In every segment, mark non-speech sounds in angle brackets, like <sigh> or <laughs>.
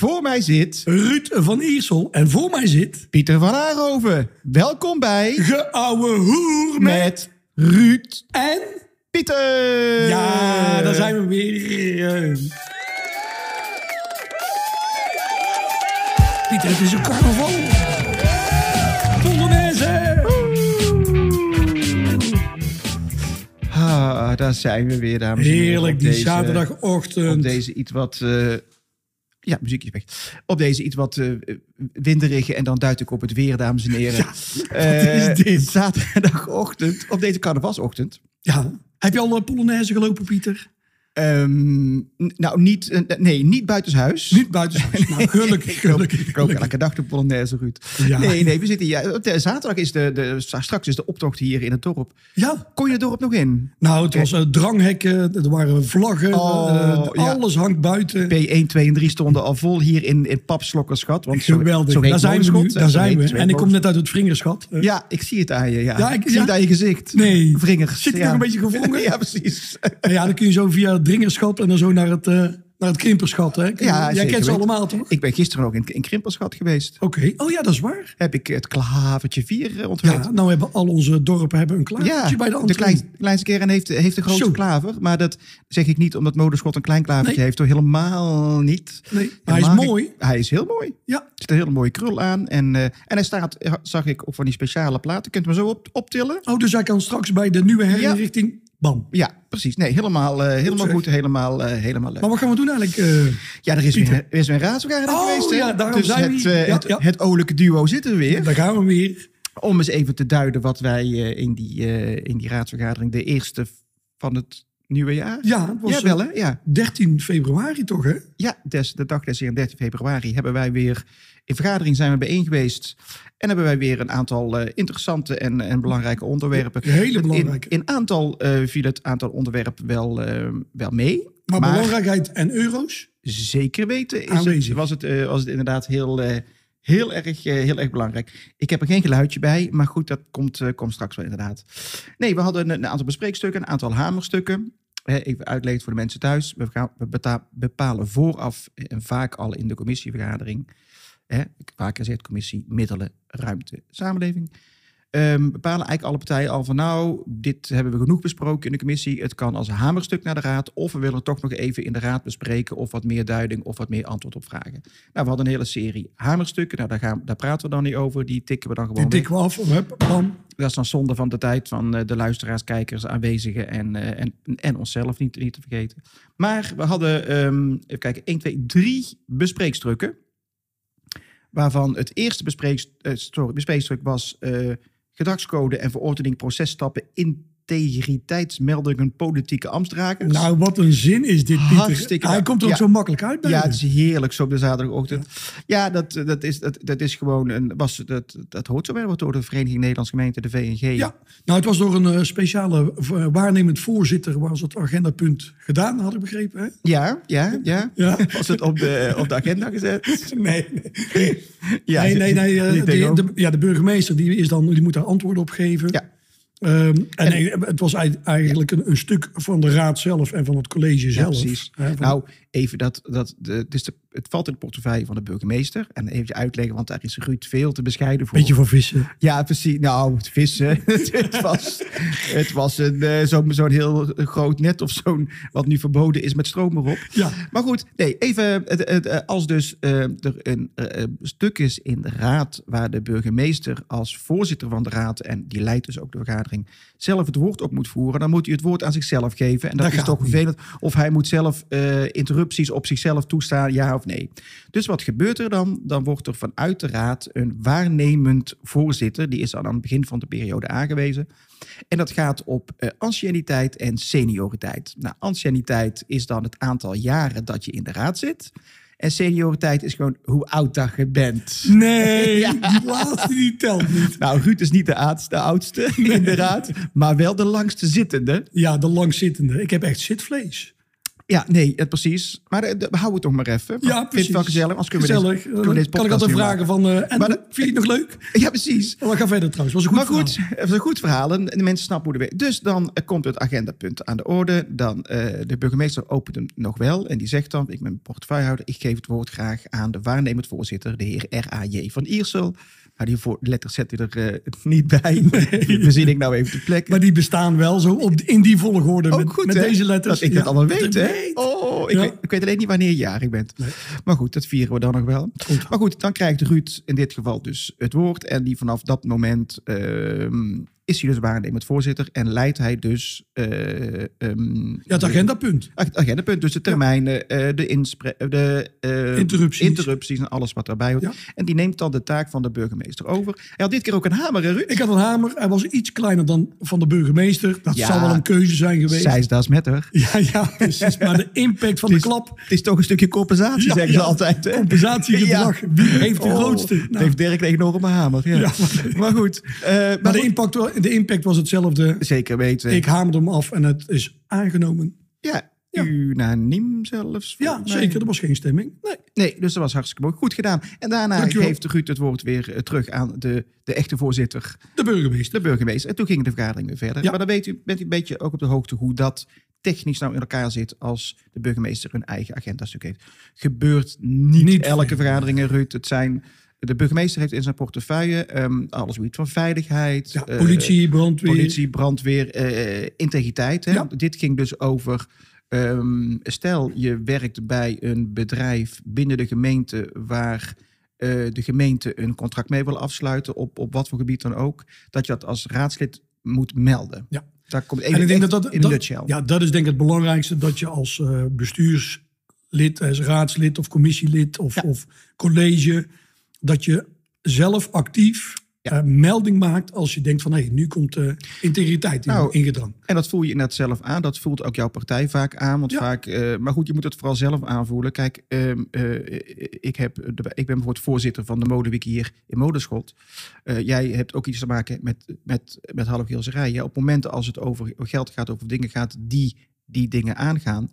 Voor mij zit Ruud van Iersel. En voor mij zit... Pieter van Aanhoven. Welkom bij Geouwe hoer met... met Ruud En... Pieter. Ja, daar zijn we weer. Pieter, het is een carnaval. Polonaise. Ah, daar zijn we weer, dames en heren. Heerlijk, die deze- zaterdagochtend. Op deze iets wat... eh, ja, muziekje weg. Op deze iets wat eh, winderige en dan duid ik op het weer, dames en heren. Eh, is dit? Zaterdagochtend, op deze carnavalsochtend. Ja. Heb je al een Polonaise gelopen, Pieter? Ehm, nou, niet, eh, nee, niet buitenshuis. Niet buiten. Nou, <laughs> gelukkig, gelukkig. ik gelukkig. elke dag de Polonaise, Ruud. Ja. Nee, nee, we zitten hier. De, zaterdag is de, de, straks is de optocht hier in het dorp. Ja, Kon je het dorp nog in? nou, het was eh, dranghekken, er waren vlaggen, Oh, eh, ja. alles hangt buiten. P1, 2 en 3 stonden al vol hier in, in Papslokkerschat. Want Geweldig, zo daar zijn we nu, daar zijn we. En ik kom net uit het Vringerschat. Ja, ik zie het aan je. Ja, Ja, ik- zie ja. het aan je gezicht. Nee. Vringers. Zit ik ja. nog een beetje gevrongen? <laughs> ja, precies. Ja, dan kun je zo via en dan zo naar het, eh naar het Krimperschat. Hè? Je- Ja, Jij kent ze allemaal, toch? Ik ben gisteren ook in, in Krimpelschat geweest. Oké, oh ja, dat is waar. Heb ik het klavertje 4 ontwikkeld. Ja, nou hebben al onze dorpen hebben een klavertje bij de de entree. klein, kleinste kern heeft, heeft de grootste Zo. klaver. Maar dat zeg ik niet omdat Moderschot een klein klavertje Nee. heeft. Door helemaal niet. Nee, hij is mooi. Hij is heel mooi. Ja, Er zit een hele mooie krul aan. En, eh, en hij staat, eh, zag ik, op van die speciale platen. Kunt u hem zo op, optillen? oh, dus hij kan straks bij de nieuwe herinrichting, bam. Ja, precies. Nee, helemaal, eh, helemaal goed. Helemaal, eh, helemaal leuk. Maar wat gaan we doen eigenlijk? eh? Ja, er is weer, er is weer een raadsvergadering Oh, geweest. hè? ja, daarom dus zijn het, Ja, het, ja. het olijke duo zit er weer. daar gaan we weer. Om eens even te duiden wat wij in, die, in die raadsvergadering, de eerste van het nieuwe jaar. Ja, het was ja, wel hè? Ja, 13 februari toch, hè? ja des, de dag des Heren 13 februari hebben wij weer, in vergadering zijn we bijeen geweest. En hebben wij weer een aantal eh, interessante en, en belangrijke onderwerpen. Hele In, belangrijke. in aantal eh, viel het aantal onderwerpen wel, eh, wel mee. Maar, belangrijkheid en euro's? zeker weten is het, was, het, was het inderdaad heel, heel, erg, heel erg belangrijk. Ik heb er geen geluidje bij, maar goed, dat komt, komt straks wel inderdaad. Nee, we hadden een, een aantal bespreekstukken, een aantal hamerstukken. Even uitleggen voor de mensen thuis. We, gaan, we bepalen vooraf en vaak al in de commissievergadering. Hè, vaak gezegd commissie Middelen, Ruimte, Samenleving. Ehm, bepalen eigenlijk alle partijen al van nou, dit hebben we genoeg besproken in de commissie. Het kan als hamerstuk naar de raad. Of we willen het toch nog even in de raad bespreken. Of wat meer duiding of wat meer antwoord op vragen. Nou, we hadden een hele serie hamerstukken. Nou, daar, gaan, daar praten we dan niet over. Die tikken we dan gewoon Die tikken we af. Bam. Dat is dan zonde van de tijd van eh, de luisteraars, kijkers, aanwezigen en, eh, en, en onszelf niet, niet te vergeten. Maar we hadden, ehm, even kijken, 1, 2, 3 bespreekstukken. Waarvan het eerste eh, bespreekstuk was eh, gedragscode en verordening processtappen integriteitsmeldingen politieke ambtsdragers. Nou, wat een zin is dit, Pieter. Hartstikke Hij komt er ook Ja. zo makkelijk uit bij Ja, het is heerlijk zo op de zaterdagochtend. Ja, dat, dat, is, dat, dat is gewoon een. Was, dat, dat hoort zo bij. Wordt door de Vereniging Nederlandse Gemeenten, de VNG. Ja, nou, het was door een eh, speciale eh, waarnemend voorzitter was het agendapunt gedaan, had ik begrepen. Hè? Ja, ja, ja. Ja. Was het op de, op de agenda gezet? <laughs> Nee, nee. Ja, nee, nee, nee. eh, de- ja, de burgemeester die, is dan, die moet daar antwoorden op geven. Ja. Ehm, en nee, het was ei- eigenlijk een, een stuk van de raad zelf en van het college Ja, zelf. precies. Nou, even dat. dat de, het, is de, het valt in de portefeuille van de burgemeester. En even uitleggen, want daar is Ruud veel te bescheiden voor. beetje van vissen. Ja, precies. Nou, <laughs> het vissen. het was, het was een, eh, zo'n zo'n heel groot net of zo'n. wat nu verboden is met stroom erop. Ja. Maar goed, nee, even. Het, het, eh, als dus eh, er een stuk is in de raad. waar de burgemeester als voorzitter van de raad. en die leidt dus ook de vergadering. zelf het woord op moet voeren. dan moet hij het woord aan zichzelf geven. En dat, Dat is toch vervelend. Of hij moet zelf interrupties op zichzelf toestaan, ja of nee. Dus wat gebeurt er dan? Dan wordt er vanuit de raad een waarnemend voorzitter. Die is dan aan het begin van de periode aangewezen. En dat gaat op eh, anciëniteit en senioriteit. Nou, anciëniteit is dan het aantal jaren dat je in de raad zit. En senioriteit is gewoon hoe oud dat je bent. Nee, <laughs> Ja. die laatste die telt niet. Nou, Ruud is niet de, oudste, de oudste in de raad, maar wel de langste zittende. Ja, de langzittende. Ik heb echt zitvlees. Ja, nee, eh, precies. Maar eh, we houden het toch maar even. Ja, Vind precies. het wel gezellig. Als kunnen we deze, kunnen we deze Dan kan ik altijd vragen van, eh, en Maar de- vind je het nog leuk? Ja, precies. We gaan verder trouwens. Was een goed maar goed, verhaal. het een goed verhaal en de mensen snappen hoe de werkt. Dus dan eh, komt het agendapunt aan de orde. Dan eh, de burgemeester opent hem nog wel en die zegt dan, ik ben portefeuillehouder, ik geef het woord graag aan de waarnemend voorzitter, de heer R.A.J. van Iersel. Maar die voor letter zet hij er eh, niet bij. <laughs> Die verzin ik nou even de plek. Maar die bestaan wel zo op, in die volgorde Ook met, goed, met deze letters. Dat ik Ja, het allemaal dat weet, hè? Weet. Oh, ik, Ja. weet, ik weet alleen niet wanneer je jarig bent. Nee. Maar goed, dat vieren we dan nog wel. Goed. Maar goed, dan krijgt Ruud in dit geval dus het woord. En die vanaf dat moment ehm, is hij dus waarnemend voorzitter. En leidt hij dus... eh, ehm, Ja, het agendapunt. Het agendapunt, dus de termijnen, eh, de, inspre- de eh, Interrupties. interrupties en alles wat daarbij hoort. Ja. En die neemt dan de taak van de burgemeester over. Hij had dit keer ook een hamer, hè, Ruud? Ik had een hamer. Hij was iets kleiner dan van de burgemeester. Dat Ja. zal wel een keuze zijn geweest. Zij is dat met haar. <laughs> Ja, ja, precies. Maar de impact van <laughs> de klap. Het is toch een stukje compensatie, zeggen ze altijd. Hè? Compensatiegedrag. Ja. Wie heeft de Oh, grootste? Nou, heeft Dirk een enorme hamer. Ja. Maar, goed. maar maar de impact, de impact was hetzelfde. zeker weten. Ik hamerde hem af en het is aangenomen. ja, Ja. unaniem zelfs. Ja, mij. zeker. Er was geen stemming. Nee. Nee, dus dat was hartstikke mooi. Goed gedaan. En daarna Dankjewel. geeft Ruud het woord weer eh, terug aan de, de echte voorzitter, De burgemeester. de burgemeester. En toen ging de vergadering weer verder. Ja. Maar dan weet u, bent u een beetje ook op de hoogte hoe dat technisch nou in elkaar zit als de burgemeester een eigen agendastuk heeft. Gebeurt niet, Niet elke vergadering, Ruud. Het zijn, de burgemeester heeft in zijn portefeuille ehm, alles iets van veiligheid, Ja, eh, politie, brandweer. politie, brandweer, eh, integriteit. Hè? Ja. Dit ging dus over. ehm, stel, je werkt bij een bedrijf binnen de gemeente waar eh, de gemeente een contract mee wil afsluiten, op, op wat voor gebied dan ook, dat je dat als raadslid moet melden. Ja. Daar komt En ik denk dat dat, in dat- nutshell. ja, dat is denk ik het belangrijkste. Dat je als bestuurslid, als raadslid of commissielid of, Ja. of college, dat je zelf actief Ja. eh, melding maakt als je denkt van hé, nu komt de integriteit in, Nou, in gedrang. En dat voel je inderdaad zelf aan. Dat voelt ook jouw partij vaak aan. Want Ja. vaak, eh, maar goed, je moet het vooral zelf aanvoelen. Kijk, ehm, eh, ik, heb de, ik ben bijvoorbeeld voorzitter van de Modeweek hier in Modeschot. Jij hebt ook iets te maken met, met, met halfgeelserij. Op momenten als het over geld gaat, over dingen gaat die die dingen aangaan.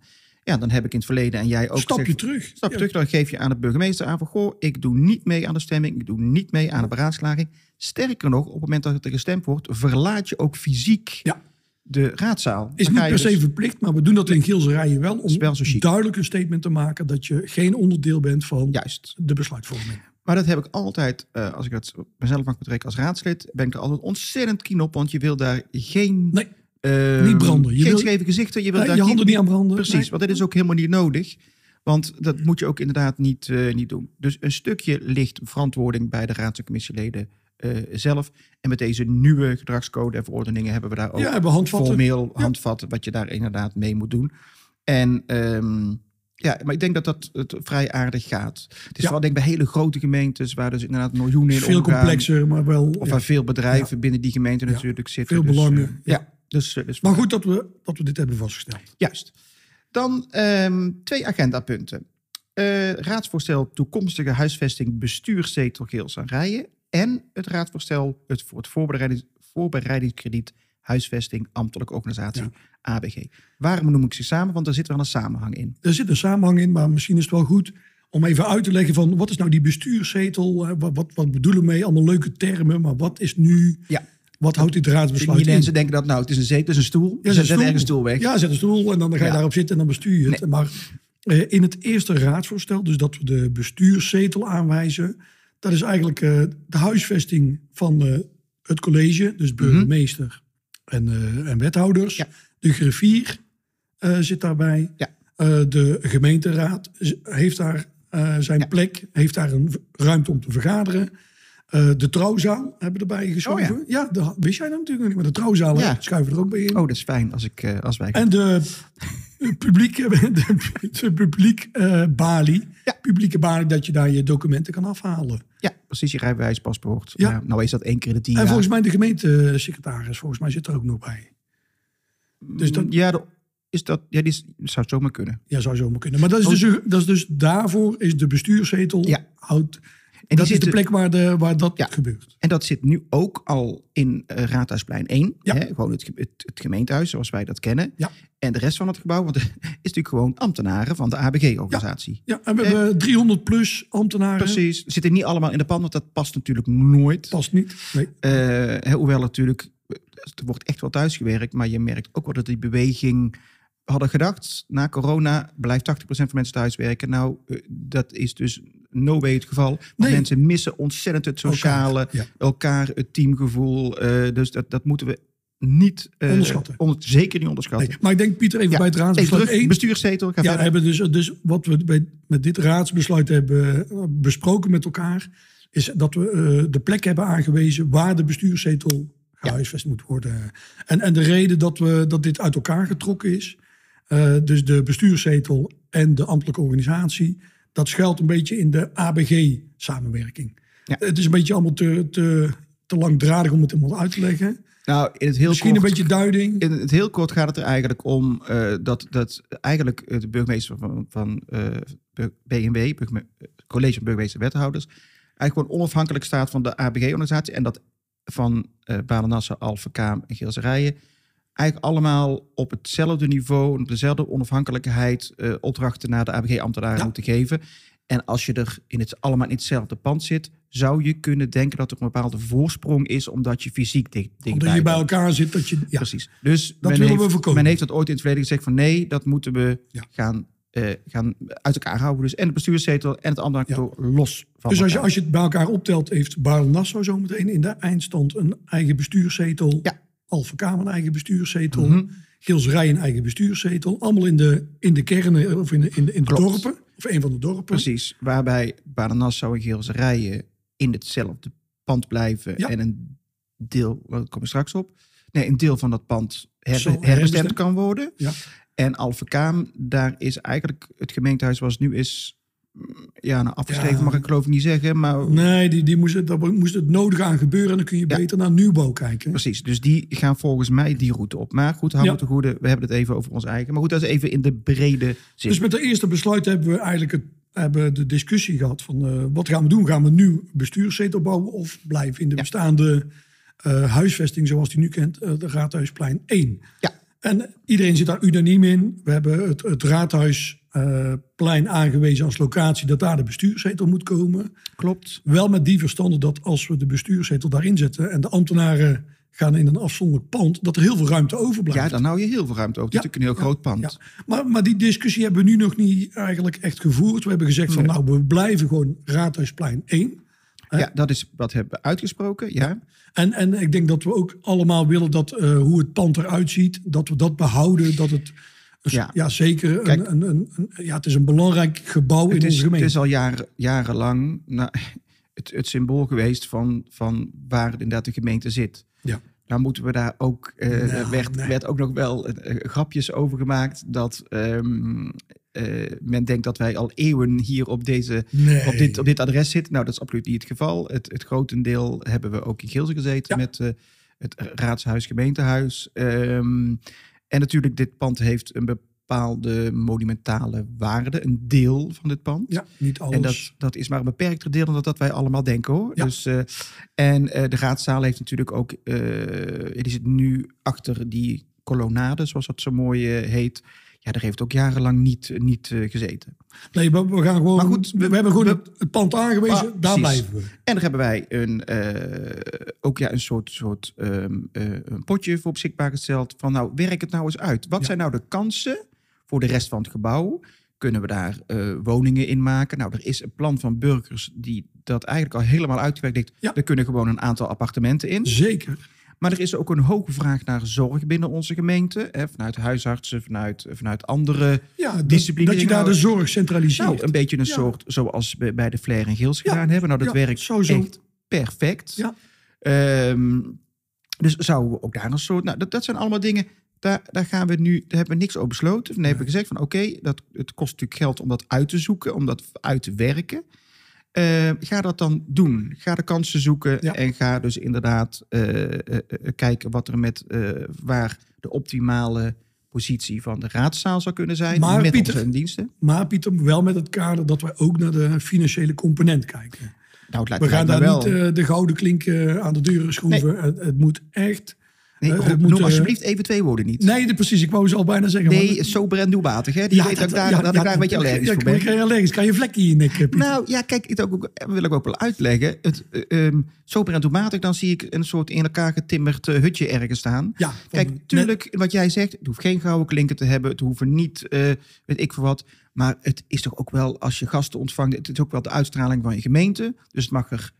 Ja, dan heb ik in het verleden en jij ook Stapje gezegd, terug. Stap Ja. terug, dan geef je aan de burgemeester aan van... goh, ik doe niet mee aan de stemming, ik doe niet mee aan de beraadslaging. Sterker nog, op het moment dat er gestemd wordt... verlaat je ook fysiek Ja. de raadzaal. Is niet je per se dus- verplicht, maar we doen dat in Gilserijen wel om wel duidelijk een statement te maken dat je geen onderdeel bent van Juist. de besluitvorming. Maar dat heb ik altijd, eh, als ik het op mezelf mag betrekken als raadslid... ben ik er altijd ontzettend keen op, want je wil daar geen... Nee, eh, Niet branden. Je geen wil- scheve gezichten. Je wil nee, daar je handen niet aan branden. Precies, Nee. want dit is ook helemaal niet nodig. Want dat moet je ook inderdaad niet, eh, niet doen. Dus een stukje ligt verantwoording bij de raads- en commissieleden eh, zelf. En met deze nieuwe gedragscode en verordeningen hebben we daar ook Ja, handvatten. formeel handvatten wat je daar inderdaad mee moet doen. En ehm, ja, maar ik denk dat dat het vrij aardig gaat. Het is vooral denk ik bij hele grote gemeentes waar dus inderdaad miljoenen in Veel omgaan. complexer, maar wel. Of ja. waar veel bedrijven binnen die gemeente Ja. natuurlijk zitten. Veel Dus, belangen, eh, ja. Dus, eh, dus Maar goed dat we, dat we dit hebben vastgesteld. Juist. Dan ehm, twee agendapunten. Eh raadsvoorstel toekomstige huisvesting bestuurszetel Geels aan Rijen. En het raadsvoorstel het voor het voorbereidings, voorbereidingskrediet huisvesting ambtelijke organisatie Ja. ABG. Waarom noem ik ze samen? Want er zit wel een samenhang in. Er zit een samenhang in, maar misschien is het wel goed om even uit te leggen van wat is nou die bestuurszetel? Eh, Wat, wat, wat bedoelen we mee? Allemaal leuke termen, maar wat is nu? Ja. Wat houdt dit raadsbesluit Die in? mensen denken dat nou, het is een zetel, het is een stoel. Ja, Zet zet ergens een stoel weg. Ja, zet een stoel en dan ga je Ja. daarop zitten en dan bestuur je het. Maar eh, in het eerste raadsvoorstel, dus dat we de bestuurszetel aanwijzen, dat is eigenlijk eh, de huisvesting van eh, het college, dus burgemeester en, en wethouders. Ja. De griffier zit daarbij. De gemeenteraad heeft daar zijn plek, heeft daar een ruimte om te vergaderen. Eh, de trouwzaal hebben erbij geschoven. Oh ja, de, wist jij dat natuurlijk niet, maar de trouwzaal Ja. schuiven er ook bij in. Oh, dat is fijn als, ik, eh, als wij... En de publieke, <laughs> de, de publiek eh, balie, Ja. publieke balie, dat je daar je documenten kan afhalen. Ja, precies, je rijbewijs, paspoort. Ja. Ja. nou is dat één keer de tien En jaar. volgens mij de gemeentesecretaris, volgens mij zit er ook nog bij. dus dat- Ja, de- is dat, ja, die is- zou zomaar kunnen. Ja, zou zomaar kunnen. Maar dat is, dus, dat is dus daarvoor is de bestuurszetel Ja. houdt die dat is de plek waar, de, waar dat Ja. gebeurt. En dat zit nu ook al in eh, Raadhuisplein 1. Ja. Hè? Gewoon het, het, het gemeentehuis zoals wij dat kennen. Ja. En de rest van het gebouw, want <laughs> is natuurlijk gewoon ambtenaren van de ABG-organisatie. Ja, en we hebben 300 plus ambtenaren. Precies. Zitten niet allemaal in de pan, want dat past natuurlijk nooit. Past niet. Nee. Eh, hoewel natuurlijk, eh, er wordt echt wel thuisgewerkt, maar je merkt ook wel dat die beweging we hadden gedacht, na corona blijft 80% van mensen thuiswerken. Nou, dat is dus no way het geval. Nee. mensen missen ontzettend het sociale, Elkaar, ja. elkaar, het teamgevoel. eh, dus dat, dat moeten we niet eh, Onderschatten. onder- zeker niet onderschatten. Nee. Maar ik denk, Pieter, even Ja, bij het raadsbesluit terug, 1. bestuurszetel. Ja, verder. hebben dus, dus wat we bij, met dit raadsbesluit hebben eh, besproken met elkaar, is dat we de plek hebben aangewezen waar de bestuurszetel gehuisvest moet worden. En, en de reden dat, we, dat dit uit elkaar getrokken is, dus de bestuurszetel en de ambtelijke organisatie, dat schuilt een beetje in de ABG-samenwerking. Ja. Het is een beetje allemaal te, te, te langdradig om het helemaal uit te leggen. nou, in het heel Misschien kort, een beetje duiding. In het heel kort gaat het er eigenlijk om eh, dat, dat eigenlijk de burgemeester van, van BNW, eh, College van Burgemeester Wethouders, eigenlijk gewoon onafhankelijk staat van de ABG-organisatie en dat van eh Badenassen, Alphen, Kaam en Geelserijen eigenlijk allemaal op hetzelfde niveau, op dezelfde onafhankelijkheid eh, opdrachten naar de ABG-ambtenaren Ja. moeten geven. En als je er in het, allemaal in hetzelfde pand zit, zou je kunnen denken dat er een bepaalde voorsprong is, omdat je fysiek dicht, dichtbij Omdat je bij elkaar zit, dat je... Ja, Precies. Dus Dat men willen heeft, we voorkomen. Men heeft dat ooit in het verleden gezegd van nee, dat moeten we Ja. gaan, eh, gaan uit elkaar houden. Dus en het bestuurszetel en het ambtenarkantoor los van Dus als je, als je het bij elkaar optelt, heeft Baarle-Nassau zometeen in de eindstand een eigen bestuurszetel. Ja. Alphen Kamer een eigen bestuurszetel. Gilserij een eigen bestuurszetel. Allemaal in de, in de kernen of in de, in de, in de dorpen. Of een van de dorpen. Precies, waarbij Baden-Nassau en Geelserijen in hetzelfde pand blijven Ja. en een deel, daar komen straks op, nee, een deel van dat pand her, herbestemd kan worden. Ja. En Alphenkaam, daar is eigenlijk het gemeentehuis zoals het nu is, mm, ja, nou, afgeschreven Ja. mag ik geloof ik niet zeggen, maar Nee, die, die moest, daar moest het nodig aan gebeuren. En dan kun je Ja. beter naar nieuwbouw kijken. Precies, dus die gaan volgens mij die route op. Maar goed, hou Ja. me te goede, we hebben het even over ons eigen. Maar goed, dat is even in de brede zin. Dus met de eerste besluit hebben we eigenlijk het, hebben de discussie gehad van eh, wat gaan we doen? Gaan we nu bestuurszetel bouwen of blijven in de bestaande eh, huisvesting zoals die nu kent, eh, de Raadhuisplein 1? Ja. En iedereen zit daar unaniem in. We hebben het, het Raadhuisplein aangewezen als locatie dat daar de bestuurszetel moet komen. Klopt. Wel met die verstande dat als we de bestuurszetel daarin zetten en de ambtenaren gaan in een afzonderlijk pand, dat er heel veel ruimte overblijft. Ja, dan hou je heel veel ruimte over. Is Ja. natuurlijk een heel groot pand. Ja, maar, maar die discussie hebben we nu nog niet eigenlijk echt gevoerd. We hebben gezegd van nou, we blijven gewoon Raadhuisplein 1. Ja, dat is wat hebben we uitgesproken. Ja. En, en ik denk dat we ook allemaal willen dat eh, hoe het pand eruit ziet, dat we dat behouden. Dat het, een s- Ja. ja. zeker, Kijk. een, een, een, ja, het is een belangrijk gebouw in Het, onze is, het gemeente. is al jaren, jarenlang nou, het, het symbool geweest van, van waar inderdaad de gemeente zit. Ja. Nou moeten we daar ook, eh, Nou, werd, nee. werd ook nog wel eh, grapjes over gemaakt dat ehm, eh, men denkt dat wij al eeuwen hier op, deze, nee. op, dit, op dit adres zitten. Nou, dat is absoluut niet het geval. Het, het grotendeel hebben we ook in Geelze gezeten Ja. met eh, het raadshuis, gemeentehuis. Ehm, en natuurlijk, dit pand heeft een bepaalde monumentale waarde, een deel van dit pand. ja, niet alles. En dat, dat is maar een beperkter deel dan dat, dat wij allemaal denken hoor. Ja. Dus, eh, en eh, de raadzaal heeft natuurlijk ook, eh, die zit nu achter die kolonnade, zoals dat zo mooi heet. Ja, daar heeft ook jarenlang niet, niet eh, gezeten. nee, we, we gaan gewoon. Maar goed, we, we- hebben gewoon het, het pand aangewezen, Ah, daar precies. blijven we. En daar hebben wij een, eh, ook ja, een soort, soort ehm, eh, een potje voor beschikbaar gesteld. Van nou, werk het nou eens uit. Wat Ja. zijn nou de kansen voor de rest van het gebouw? Kunnen we daar woningen in maken? Nou, er is een plan van burgers die dat eigenlijk al helemaal uitgewerkt heeft. Ja. Er kunnen gewoon een aantal appartementen in. Zeker. Maar er is ook een hoge vraag naar zorg binnen onze gemeente. Hè, vanuit huisartsen, vanuit, vanuit andere. Ja, dat, je daar nou- de zorg centraliseert. Nou, een beetje een Ja. soort zoals we bij de Flair en Gils Ja, gedaan hebben. Nou, dat werkt echt perfect. Ja. Ehm, dus zouden we ook daar een soort. Nou, dat, dat zijn allemaal dingen. Daar, daar gaan we nu. Daar hebben we niks over besloten. Dan hebben we gezegd van oké, dat het kost natuurlijk geld om dat uit te zoeken, om dat uit te werken. Eh, ga dat dan doen. Ga de kansen zoeken Ja. en ga dus inderdaad eh, eh, kijken wat er met waar de optimale positie van de raadzaal zou kunnen zijn. Maar, met Pieter- onze diensten. Maar Pieter, wel met het kader dat wij ook naar de financiële component kijken. Nou, het lijkt We gaan wel. daar niet de gouden klink aan de deuren schroeven. Het, het moet echt... nee, eh, noem eh, alsjeblieft even twee woorden niet. Nee, precies. Ik wou ze al bijna zeggen. maar- Nee, sober en doelmatig. Hè? Die weet dat ik daar, dat ik daar een beetje allergisch ja, voor Ja, ben. ik krijg allergisch. Kan je vlekje in je nek, eh? Nou ja, kijk, ik ook, wil ik ook wel uitleggen. Het, eh, ehm, sober en doelmatig, dan zie ik een soort in elkaar getimmerd hutje ergens staan. ja, van- Kijk, net- tuurlijk, wat jij zegt, het hoeft geen gouden klinken te hebben. Het hoeven niet, weet ik voor wat. Maar het is toch ook wel, als je gasten ontvangt, het is ook wel de uitstraling van je gemeente. Dus het mag er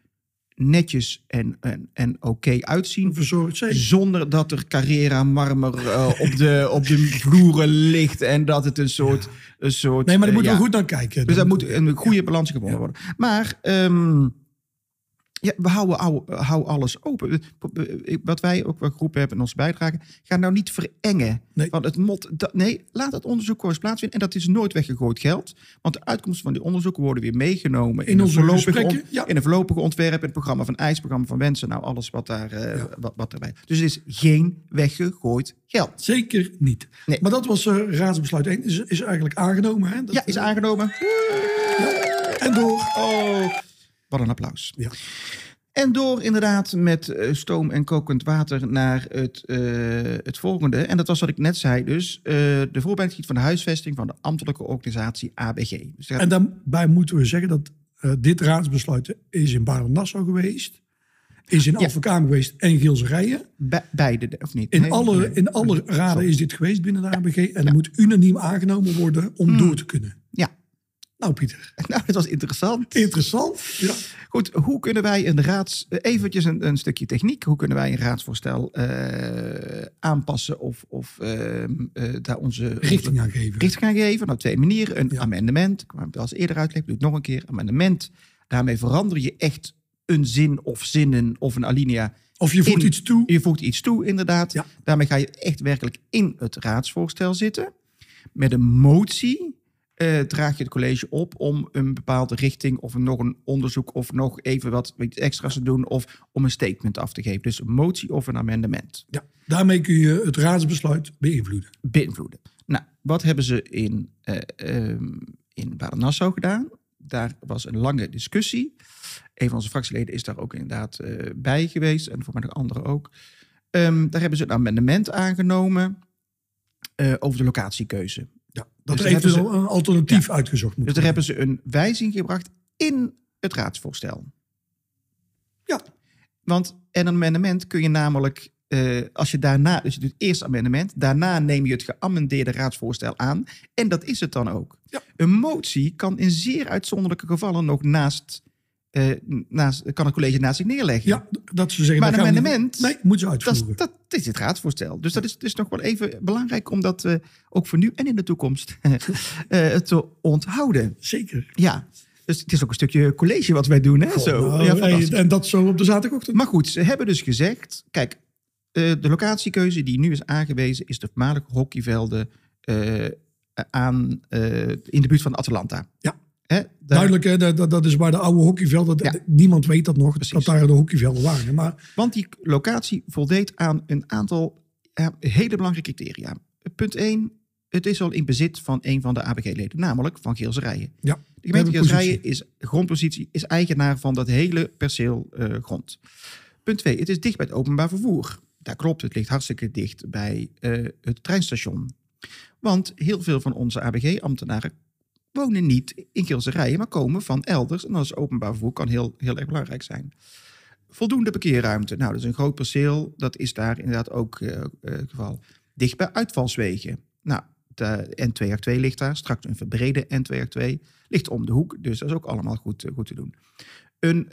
netjes en, en, en oké uitzien. verzorgd. Zonder dat er Carrera marmer eh, op, de, op de vloeren ligt. En dat het een soort... Een soort Nee, maar daar eh, moeten ja. we goed naar kijken. Dus daar Dat moet een goede balans gevonden worden. Maar ehm, ja, we houden, hou, hou alles open. Wat wij ook wel geroepen hebben in onze bijdrage. Ga nou niet verengen. Nee. Van het mot, dat, nee, laat het onderzoek gewoon eens plaatsvinden. En dat is nooit weggegooid geld. Want de uitkomsten van die onderzoeken worden weer meegenomen. In een onze voorlopige gesprekken, on- ja. In een voorlopige ontwerp, in het programma van IJs, programma van Wensen. Nou, alles wat, daar, eh, Ja. wat, wat erbij. Dus het is geen weggegooid geld. Zeker niet. Nee. Maar dat was eh, raadsbesluit 1. Is, is eigenlijk aangenomen. Hè? Dat, Ja, is aangenomen. En door. Oh, wat een applaus. Ja. En door inderdaad met eh, stoom en kokend water naar het, eh, het volgende. En dat was wat ik net zei dus. eh, de voorbereiding van de huisvesting van de ambtelijke organisatie ABG. Dus gaat En daarbij moeten we zeggen dat dit raadsbesluit is in Baarn-Nassau geweest. Is in Ja. Alphen geweest en Gilserijen. be- beide, of niet? In Nee, alle, nee. in alle raden is dit geweest binnen de ABG. En er moet unaniem aangenomen worden om door te kunnen. Ja. Nou, Pieter. <laughs> Nou, dat was interessant. Interessant. Ja. Goed, hoe kunnen wij een raads... eh, Eventjes een, een stukje techniek. Hoe kunnen wij een raadsvoorstel eh, aanpassen of, of ehm, eh, daar onze... Richting aangeven. richting gaan geven. Nou, twee manieren. Een Ja. amendement. Ik heb het al eens eerder uitleggen, doe ik nog een keer. Amendement. Daarmee verander je echt een zin of zinnen of een alinea. Of je voegt in- iets toe. Je voegt iets toe, inderdaad. Ja. Daarmee ga je echt werkelijk in het raadsvoorstel zitten. Met een motie eh, draag je het college op om een bepaalde richting of nog een onderzoek of nog even wat extra's te doen of om een statement af te geven. Dus een motie of een amendement Ja. Daarmee kun je het raadsbesluit beïnvloeden. beïnvloeden. Nou, wat hebben ze in, ehm in Baden-Nassau gedaan? Daar was een lange discussie. Een van onze fractieleden is daar ook inderdaad eh, bij geweest. En voor mij nog anderen ook. Ehm, daar hebben ze een amendement aangenomen eh, over de locatiekeuze. Ja. Dat Dus er eventueel een alternatief uitgezocht moet Dus daar hebben ze een wijziging gebracht in het raadsvoorstel. Ja. Want een amendement kun je namelijk, eh, als je daarna, dus je doet eerst amendement, daarna neem je het geamendeerde raadsvoorstel aan. En dat is het dan ook. Ja. Een motie kan in zeer uitzonderlijke gevallen nog naast, eh, naast kan het college naast zich neerleggen. Ja, dat ze zeggen... Maar een amendement- Nee, Dat is, uitvoeren. dat, is het raadsvoorstel. Dus dat is, dus nog wel even belangrijk om dat eh, ook voor nu en in de toekomst <laughs> eh, te onthouden. Zeker. Ja, dus het is ook een stukje college wat wij doen. Hè? Zo. Nou, ja, hey, fantastisch. en dat zo op de zaterdagochtend. Maar goed, ze hebben dus gezegd... Kijk, de locatiekeuze die nu is aangewezen... is de voormalige hockeyvelden aan, in de buurt van Atalanta. Ja. Hè? Daar- Duidelijk, hè, dat, dat- is waar de oude hockeyvelden... Ja. Niemand weet dat nog, Precies. dat daar de hockeyvelden waren. Maar Want die locatie voldeed aan een aantal hele belangrijke criteria. Punt 1, het is al in bezit van een van de ABG-leden, namelijk van Geelserijen. ja, De gemeente We hebben Geelserijen is grondpositie, is eigenaar van dat hele perceel eh, grond. Punt 2, het is dicht bij het openbaar vervoer. Daar klopt, het ligt hartstikke dicht bij eh, het treinstation. Want heel veel van onze ABG-ambtenaren wonen niet in Geelserijen, maar komen van elders. En dat is openbaar vervoer kan heel, heel erg belangrijk zijn. Voldoende parkeerruimte. Nou, dat is een groot perceel. Dat is daar inderdaad ook eh, eh, het geval. Dicht bij uitvalswegen. Nou, de N282 ligt daar. Straks een verbrede N282 ligt om de hoek. Dus dat is ook allemaal goed, eh, goed te doen. Een,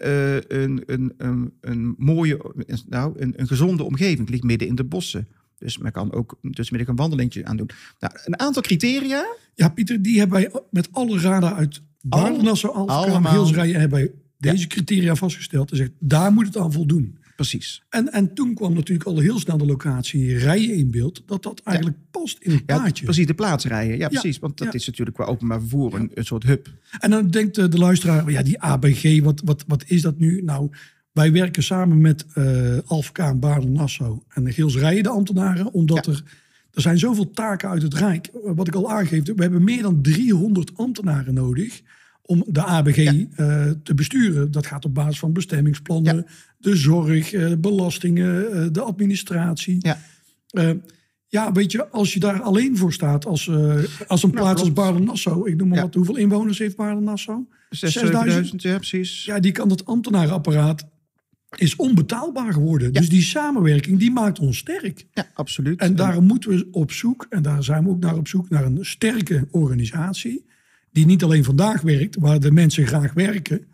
een, een, een, een mooie, nou, een, een gezonde omgeving ligt midden in de bossen. Dus men kan ook tussenmiddag een wandelingetje aan doen. Nou, een aantal criteria. ja, Pieter, die hebben wij met alle raden uit Baarnassau, Alphen, allemaal. Hilsrijen... hebben wij deze criteria vastgesteld. En zegt, daar moet het aan voldoen. Precies. En, en toen kwam natuurlijk al heel snel de locatie Rijen in beeld. Dat dat eigenlijk past in het Ja, plaatje. precies, de plaatsrijen. Ja, precies. Want dat ja. is natuurlijk qua openbaar vervoer een, een soort hub. En dan denkt de, de luisteraar, ja, die ABG, wat, wat, wat is dat nu? Nou, wij werken samen met eh Alphen Baarden, Nassau en de Geels de ambtenaren, omdat Ja. er, er zijn zoveel taken uit het Rijk. Wat ik al aangeef, we hebben meer dan 300 ambtenaren nodig om de ABG eh, te besturen. Dat gaat op basis van bestemmingsplannen, de zorg, eh, belastingen, eh, de administratie. Ja. Eh, ja, weet je, als je daar alleen voor staat als, eh, als een plaats als klopt. Baarle-Nassau. Ik noem maar Ja. wat, hoeveel inwoners heeft Baarle-Nassau? 6000, ja, precies. Ja, die kan dat ambtenarenapparaat is onbetaalbaar geworden. Dus die samenwerking, die maakt ons sterk. Ja, absoluut. En daarom moeten we op zoek, en daar zijn we ook naar op zoek, naar een sterke organisatie. Die niet alleen vandaag werkt, waar de mensen graag werken.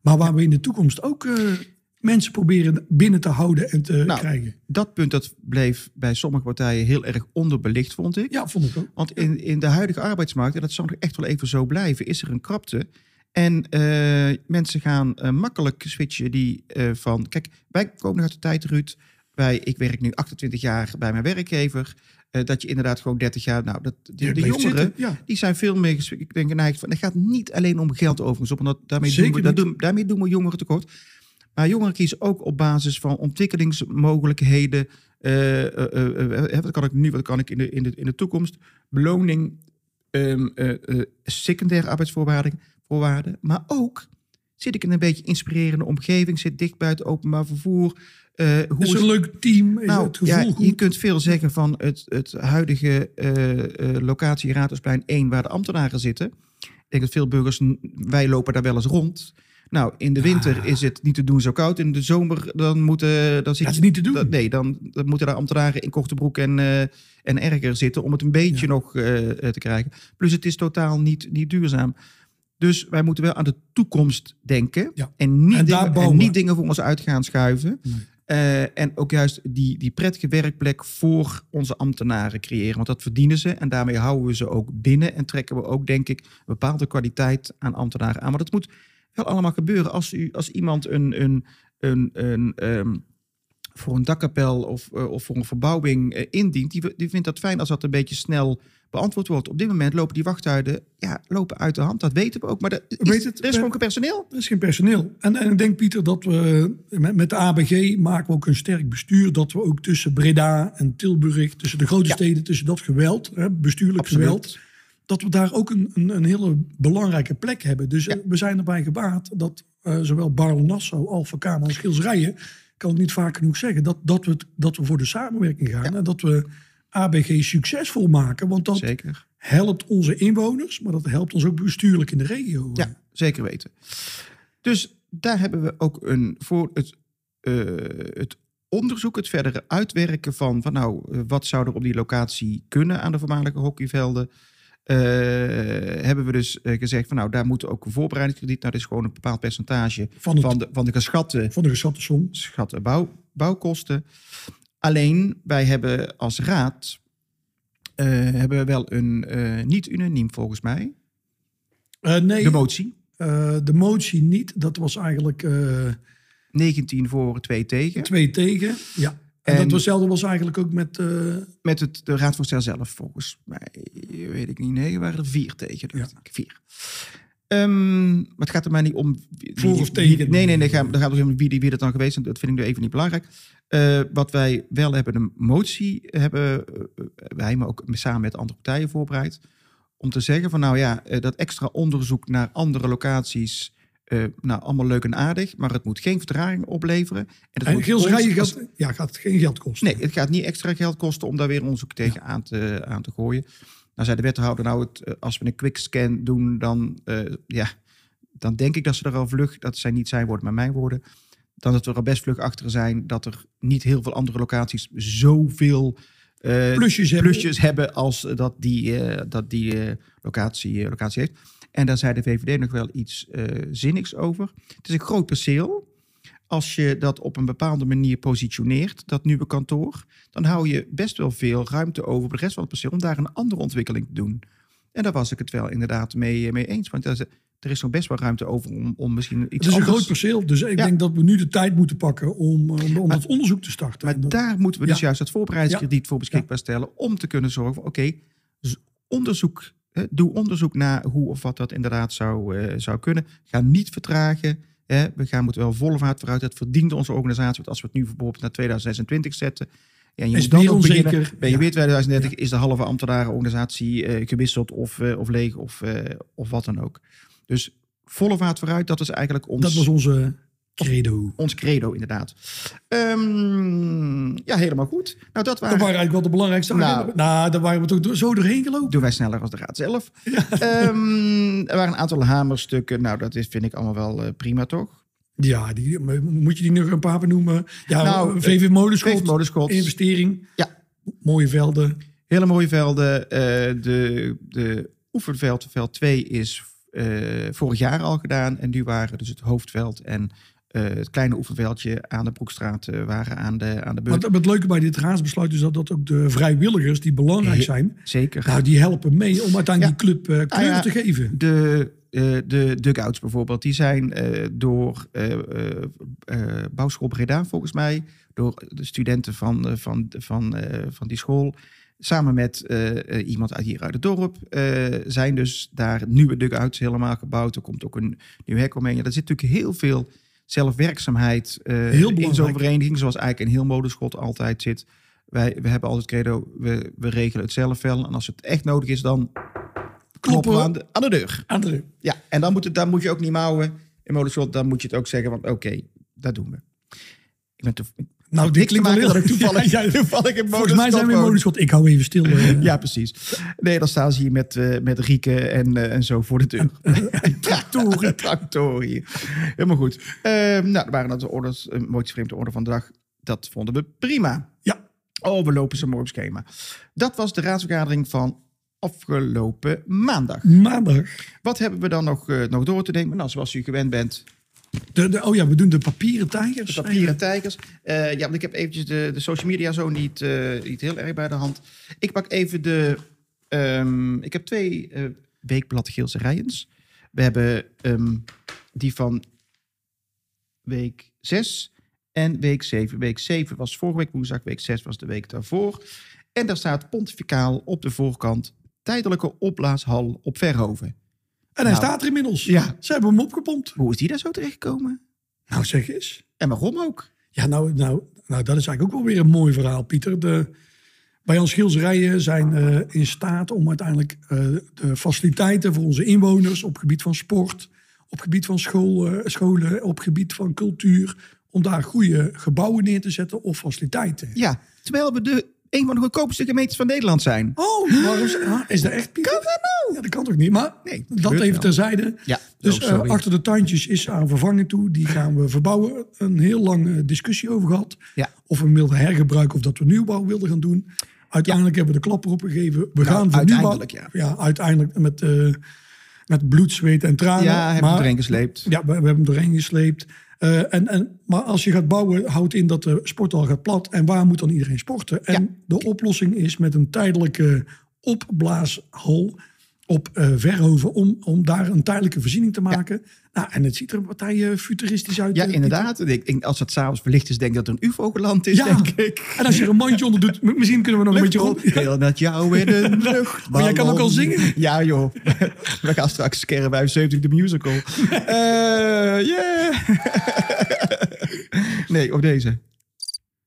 Maar waar we in de toekomst ook eh, mensen proberen binnen te houden en te Nou, krijgen. dat punt dat bleef bij sommige partijen heel erg onderbelicht, vond ik. Ja, vond ik ook. Want in, in de huidige arbeidsmarkt, en dat zal nog echt wel even zo blijven, is er een krapte. En eh, mensen gaan eh, makkelijk switchen die eh, van... Kijk, wij komen nog uit de tijd, Ruud. Wij, ik werk nu 28 jaar bij mijn werkgever. dat je inderdaad gewoon 30 jaar... Nou, dat, de, jongeren, ja. die zijn veel meer ik denk, geneigd van... Het gaat niet alleen om geld overigens op. Want dat, daarmee, doen we, dat doen, daarmee doen we jongeren tekort. Maar jongeren kiezen ook op basis van ontwikkelingsmogelijkheden. wat kan ik nu, wat kan ik in de, in de, in de toekomst? Beloning, ehm, eh, eh, secundaire arbeidsvoorwaarden, maar ook zit ik in een beetje inspirerende omgeving, zit dicht bij het openbaar vervoer. eh, hoe Is een leuk team, is nou, het gevoel ja, je kunt veel zeggen van het, het huidige eh, eh, locatie Raadhuisplein 1, waar de ambtenaren zitten. Ik denk dat veel burgers, wij lopen daar wel eens rond. Nou, in de winter is het niet te doen zo koud. In de zomer dan moeten... Dan zit Dat is niet te doen. dat- nee, dan, dan moeten daar ambtenaren in korte broek en, en erger zitten... om het een beetje nog te krijgen. Plus het is totaal niet, niet duurzaam. Dus wij moeten wel aan de toekomst denken. Ja. En, niet En dingen, en niet dingen voor ons uit gaan schuiven. Nee. Eh, en ook juist die, die prettige werkplek voor onze ambtenaren creëren. Want dat verdienen ze. En daarmee houden we ze ook binnen. En trekken we ook, denk ik, een bepaalde kwaliteit aan ambtenaren aan. Maar dat moet wel allemaal gebeuren. Als, u, als iemand een, een, een, een, ehm, voor een dakkapel of, eh, of voor een verbouwing eh, indient, die, die vindt dat fijn als dat een beetje snel beantwoord wordt. Op dit moment lopen die wachttijden ja, lopen uit de hand. Dat weten we ook. Maar er is, weet het. er is gewoon geen personeel. Er is geen personeel. En, en ik denk, Pieter, dat we met, met de ABG maken we ook een sterk bestuur. Dat we ook tussen Breda en Tilburg, tussen de grote Ja. steden, tussen dat geweld, hè, bestuurlijk Absoluut. geweld, dat we daar ook een, een, een hele belangrijke plek hebben. Dus Ja. eh, we zijn erbij gebaat dat eh, zowel Barle-Nassau, Alphen Kamer als Schilsrijen, kan het niet vaak genoeg zeggen, dat, dat, we, dat we voor de samenwerking gaan. En dat we ABG succesvol maken. Want dat Zeker. helpt onze inwoners, maar dat helpt ons ook bestuurlijk in de regio. Ja, zeker weten. Dus daar hebben we ook een voor het, eh, het onderzoek, het verdere uitwerken van, van nou, eh, wat zou er op die locatie kunnen aan de voormalige hockeyvelden. eh, hebben we dus gezegd van nou, daar moet ook een voorbereidingskrediet. Nou, dat is gewoon een bepaald percentage Van het- van, de, van de geschatte Van de geschatte som. schatte bouw, bouwkosten. Alleen, wij hebben als raad eh, hebben we wel een eh, niet unaniem volgens mij, Eh, nee, de motie. de motie niet. Dat was eigenlijk eh, 19 voor, 2 tegen. twee tegen. Ja. En, En- dat was hetzelfde was eigenlijk ook met... Met het, de raadsvoorstel zelf, volgens mij, weet ik niet. Nee, waren er vier tegen, dacht ik. Vier. Ehm, maar het gaat er maar niet om... wie- Voor of tegen. wie- nee, nee, nee. Daar gaat het om wie, dat dan geweest is. Dat vind ik nu even niet belangrijk. Eh, wat wij wel hebben, een motie hebben eh, wij, maar ook samen met andere partijen voorbereid. Om te zeggen van, nou ja, eh, dat extra onderzoek naar andere locaties... eh, nou, allemaal leuk en aardig, maar het moet geen vertraging opleveren. En, en Gilsrijen als- gaat, ja, gaat geen geld kosten. Nee, het gaat niet extra geld kosten om daar weer onderzoek tegen aan, te, aan te gooien. Nou zei de wethouder, nou, het, eh, als we een quickscan doen, dan, eh, ja, dan denk ik dat ze er al vlug, dat zijn niet zijn woorden, maar mijn woorden, dan dat we er al best vlug achter zijn dat er niet heel veel andere locaties zoveel eh, Plusjes hebben. plusjes hebben als dat die, dat die locatie, locatie heeft. En daar zei de VVD nog wel iets zinnigs over. Het is een groot perceel. Als je dat op een bepaalde manier positioneert, dat nieuwe kantoor, dan hou je best wel veel ruimte over op de rest van het perceel om daar een andere ontwikkeling te doen. En daar was ik het wel inderdaad mee, mee eens. Want er is, nog best wel ruimte over om, om misschien iets Het is een groot perceel, dus ik Ja. denk dat we nu de tijd moeten pakken om, om, om Maar- dat onderzoek te starten. Maar dat- daar moeten we dus juist dat voorbereidingskrediet voor beschikbaar stellen. Om te kunnen zorgen van oké, onderzoek. hè, doe onderzoek naar hoe of wat dat inderdaad zou, eh, zou kunnen. Ga niet vertragen. Hè. We gaan moeten wel volle vaart vooruit. Dat verdient onze organisatie. Want als we het nu bijvoorbeeld naar 2026 zetten. Ja, en je Is dan ook beginnen, onzeker. Ben je Ja. weer 2030 is de halve ambtenarenorganisatie eh, gewisseld of, eh, of leeg of, eh, of wat dan ook. Dus volle vaart vooruit. Dat was eigenlijk ons, Dat was onze credo. ons credo, inderdaad. Ehm, ja, helemaal goed. Nou, dat Dat waren... waren eigenlijk wel de belangrijkste Nou. Nou, daar waren we toch zo doorheen gelopen. doen wij sneller als de raad zelf. Ehm, er waren een aantal hamerstukken. Nou, dat is, vind ik allemaal wel eh, prima, toch? Ja, die, moet je die nog een paar benoemen? Ja, Nou, VV Molenschot, VV Molenschot. investering. Ja. Mooie velden. Hele mooie velden. Eh, de, de oefenveld, veld 2 is eh, vorig jaar al gedaan. En nu waren dus het hoofdveld en eh, het kleine oefenveldje aan de Broekstraat eh, waren aan de, aan de beurt. Wat het leuke bij dit raadsbesluit is dat, dat ook de vrijwilligers die belangrijk He- zijn, Zeker. nou, die helpen mee om uiteindelijk Ja. die club eh, kleur Ah, ja. te geven. De, de dugouts bijvoorbeeld, die zijn door Bouwschool Breda volgens mij, door de studenten van, van, van, van die school, samen met iemand uit hier uit het dorp, zijn dus daar nieuwe dugouts helemaal gebouwd. Er komt ook een nieuw hek omheen. Ja, er zit natuurlijk heel veel zelfwerkzaamheid eh, Heel in zo'n vereniging, zoals eigenlijk in heel modeschot altijd zit. Wij we hebben altijd credo, we, we regelen het zelf wel. En als het echt nodig is, dan kloppen we aan de, aan de deur. Ja, en dan moet, het, dan moet je ook niet mouwen in modeschot. Dan moet je het ook zeggen van oké, dat doen we. Ik ben toev- Nou, dit klinkt wel heel... toevallig, <laughs> Ja, ja, <laughs> toevallig in Volgens mij zijn we in woon. Molenschot. Ik hou even stil. <laughs> Ja, precies. Nee, dan staan ze hier met, eh, met Rieke en, eh, en zo voor de deur. Tractoren hier. Helemaal goed. Eh, nou, er waren dat de orders, een mooiste vreemde orde van de dag. Dat vonden we prima. Ja. Oh, we lopen zo mooi op schema. Dat was de raadsvergadering van afgelopen maandag. Maandag. Wat hebben we dan nog, eh, nog door te nemen? Nou, zoals u gewend bent, De, de, oh ja, we doen de papieren tijgers. de papieren tijgers. Eh, ja, want ik heb eventjes de, de social media zo niet, eh, niet heel erg bij de hand. Ik pak even de... ehm, ik heb twee eh weekblad Geelse Rijens. We hebben ehm, die van week 6 en week 7. Week 7 was vorige week woensdag, week 6 was de week daarvoor. En daar staat pontificaal op de voorkant tijdelijke opblaashal op Verhoven. En hij Nou. staat er inmiddels. Ja. Ze hebben hem opgepompt. Hoe is die daar zo terechtgekomen? Nou, zeg eens. En waarom ook? Ja, nou, nou, nou, dat is eigenlijk ook wel weer een mooi verhaal, Pieter. De, wij als schilderijen zijn eh, in staat om uiteindelijk eh, de faciliteiten voor onze inwoners op gebied van sport, op gebied van school, eh, scholen, op gebied van cultuur, om daar goede gebouwen neer te zetten of faciliteiten. Ja, terwijl we de een van de goedkoopste gemeentes van Nederland zijn. Oh, waarom is, ah, is dat echt? Kan dat nou? Ja, dat kan toch niet? Maar Nee, dat even wel. terzijde. Ja, Dus oh, eh, achter de tandjes is aan vervanging toe. Die gaan we verbouwen. Een heel lange discussie over gehad. Ja. Of we hem wilden hergebruiken of dat we nieuwbouw wilden gaan doen. Uiteindelijk hebben we de klap erop gegeven. We gaan voor nieuwbouw. Nou, uiteindelijk, ja. uiteindelijk met, eh, met bloed, zweet en tranen. Ja, hebben we erin gesleept. Ja, we, we hebben hem doorheen gesleept. Eh, en, en, maar als je gaat bouwen, houdt in dat de sporthal gaat plat. En waar moet dan iedereen sporten? En Ja. de oplossing is met een tijdelijke opblaashal op eh, Verhoeven... Om, om daar een tijdelijke voorziening te maken. Nou, en het ziet er een partij eh, futuristisch uit. Ja, eh, inderdaad. Ik, als het s'avonds verlicht is, denk ik dat er een ufo geland is, Ja. denk ik. En als je er een mandje onder doet, misschien kunnen we nog een beetje rond. Wil met jou in de <laughs> lucht. Maar jij kan ook al zingen. Ja, joh. <laughs> We gaan straks Kerren 75 de musical. <laughs> Yeah. nee, op deze.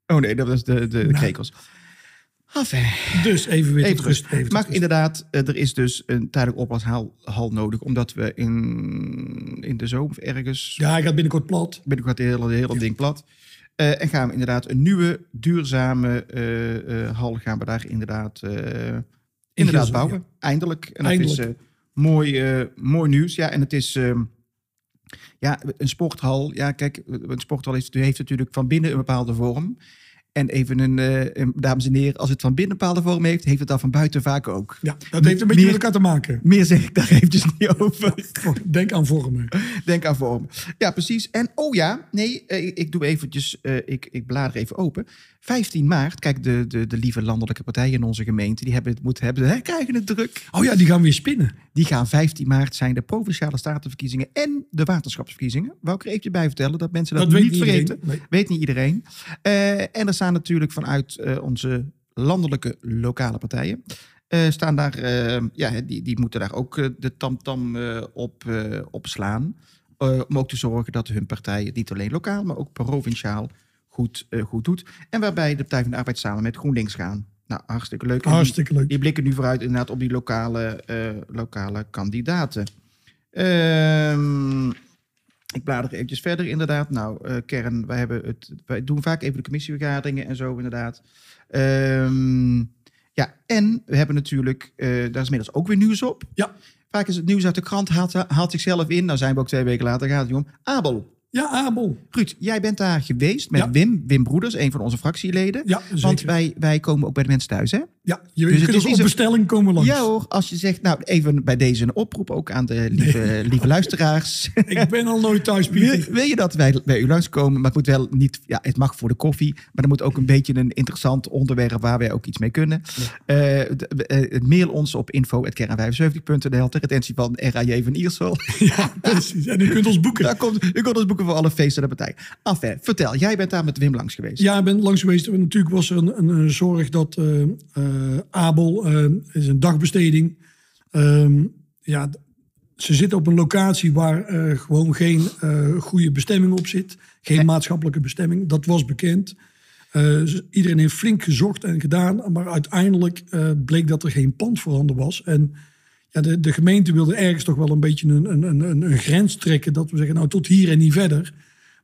Oh nee, dat was de, de, de Nou. krekels. Enfin. Dus even weer Even rust. Even Maar rust. inderdaad, eh, er is dus een tijdelijk opblaashal hal nodig. Omdat we in, in de zomer ergens... Ja, hij gaat binnenkort plat. binnenkort de hele, de hele ding plat. Eh, en gaan we inderdaad een nieuwe, duurzame eh, eh, hal gaan we daar inderdaad, inderdaad Gilsen, bouwen. Eindelijk. En dat Eindelijk. is mooi, mooi nieuws. Ja, en het is... ehm, ja, een sporthal. Ja, kijk, een sporthal heeft, heeft natuurlijk van binnen een bepaalde vorm. En even een, eh, een- dames en heren, als het van binnen bepaalde vorm heeft, heeft het dan van buiten vaak ook. Ja, dat heeft een beetje Meer- met elkaar te maken. Meer zeg ik daar eventjes niet over. <laughs> Denk aan vormen. Denk aan vorm. Ja, precies. En oh ja, nee, eh, ik doe eventjes, eh, ik, ik blader even open. 15 maart, kijk, de, de, de lieve landelijke partijen in onze gemeente, die hebben het moeten hebben, hè, krijgen het druk. Oh ja, die gaan weer spinnen. Die gaan 15 maart zijn de provinciale statenverkiezingen en de waterschapsverkiezingen. Wou ik er eventjes bij vertellen, dat mensen dat, niet vergeten. Nee. Weet niet iedereen. Eh, en er staan natuurlijk vanuit eh, onze landelijke lokale partijen. eh, staan daar, ja, die, die moeten daar ook de tamtam eh, op, op slaan. Eh, om ook te zorgen dat hun partij het niet alleen lokaal, maar ook provinciaal goed, goed doet. En waarbij de Partij van de Arbeid samen met GroenLinks gaan. Nou, hartstikke leuk. En die- Hartstikke leuk. die blikken nu vooruit inderdaad op die lokale, eh, lokale kandidaten. Ehm, ik blader eventjes verder, inderdaad. Nou, eh, kern, wij, hebben het, wij doen vaak even de commissievergaderingen en zo, inderdaad. Ehm, ja, en we hebben natuurlijk, eh, daar is inmiddels ook weer nieuws op. Ja. Vaak is het nieuws uit de krant, haalt, haalt zichzelf in. Nou zijn we ook twee weken later, gaat het om. Abel. Ja, Abel. Ruud, jij bent daar geweest met Ja. Wim, Wim Broeders, een van onze fractieleden. Ja, zeker. Want wij, wij komen ook bij de mensen thuis, hè? Ja, je, Dus kunt ons niet op bestelling komen langs. Ja hoor, als je zegt, nou even bij deze een oproep ook aan de lieve, lieve luisteraars. <laughs> Ik ben al nooit thuis, Pieter. wil je dat wij bij u langskomen? Maar het moet wel niet, ja, het mag voor de koffie, maar er moet ook een beetje een interessant onderwerp waar wij ook iets mee kunnen. Eh, d- eh, mail ons op info.kern75.nl ter retentie van RAJ van Iersel. <laughs> Ja, precies. En u kunt ons boeken. Daar komt, u kunt ons boeken voor alle feesten en de partij. Enfin, vertel, jij bent daar met Wim langs geweest. Ja, ik ben langs geweest. Natuurlijk was er een, een, een zorg dat eh, eh, Abel eh, is een dagbesteding. Ehm, ja, ze zitten op een locatie waar eh, gewoon geen eh, goede bestemming op zit. Geen Nee. maatschappelijke bestemming. Dat was bekend. Eh, iedereen heeft flink gezocht en gedaan. Maar uiteindelijk eh, bleek dat er geen pand voorhanden was. En ja, de, de gemeente wilde ergens toch wel een beetje een, een, een, een grens trekken. Dat we zeggen, nou tot hier en niet verder.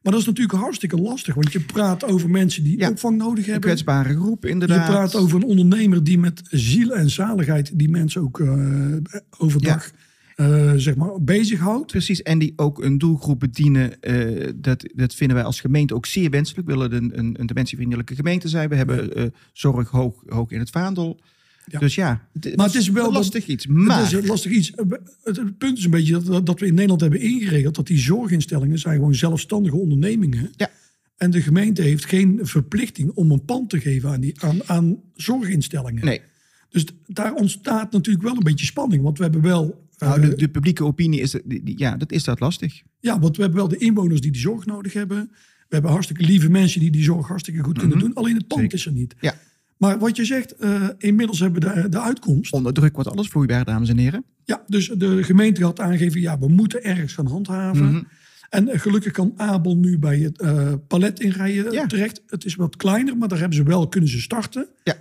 Maar dat is natuurlijk hartstikke lastig. Want je praat over mensen die Ja. opvang nodig Een hebben. kwetsbare groep, Je inderdaad. praat over een ondernemer die met ziel en zaligheid die mensen ook eh, overdag eh, zeg maar bezighoudt. Precies, en die ook een doelgroep bedienen. eh, dat, dat vinden wij als gemeente ook zeer wenselijk. We willen een, een, een dementievriendelijke gemeente zijn. We hebben zorg hoog, hoog in het vaandel. Ja. Dus ja, het, Maar het is wel dat- lastig iets. Maar Het is lastig iets. Het, het punt is een beetje dat, dat we in Nederland hebben ingeregeld dat die zorginstellingen zijn gewoon zelfstandige ondernemingen. Ja. En de gemeente heeft geen verplichting om een pand te geven aan, die, aan, aan zorginstellingen. nee, Dus daar ontstaat natuurlijk wel een beetje spanning. Want we hebben wel. eh, nou, de, de publieke opinie is, ja, dat is dat lastig. Ja, want we hebben wel de inwoners die die zorg nodig hebben. We hebben hartstikke lieve mensen die die zorg hartstikke goed kunnen doen. Alleen het pand Mhm. Zeker. is er niet. Ja. Maar wat je zegt, eh, inmiddels hebben we de, de uitkomst. Onder druk wordt alles vloeibaar, dames en heren. Ja, dus de gemeente had aangegeven, ja, we moeten ergens gaan handhaven. Mhm. En eh, gelukkig kan Abel nu bij het eh, palet inrijden Ja. terecht. Het is wat kleiner, maar daar hebben ze wel, kunnen ze starten. Ja.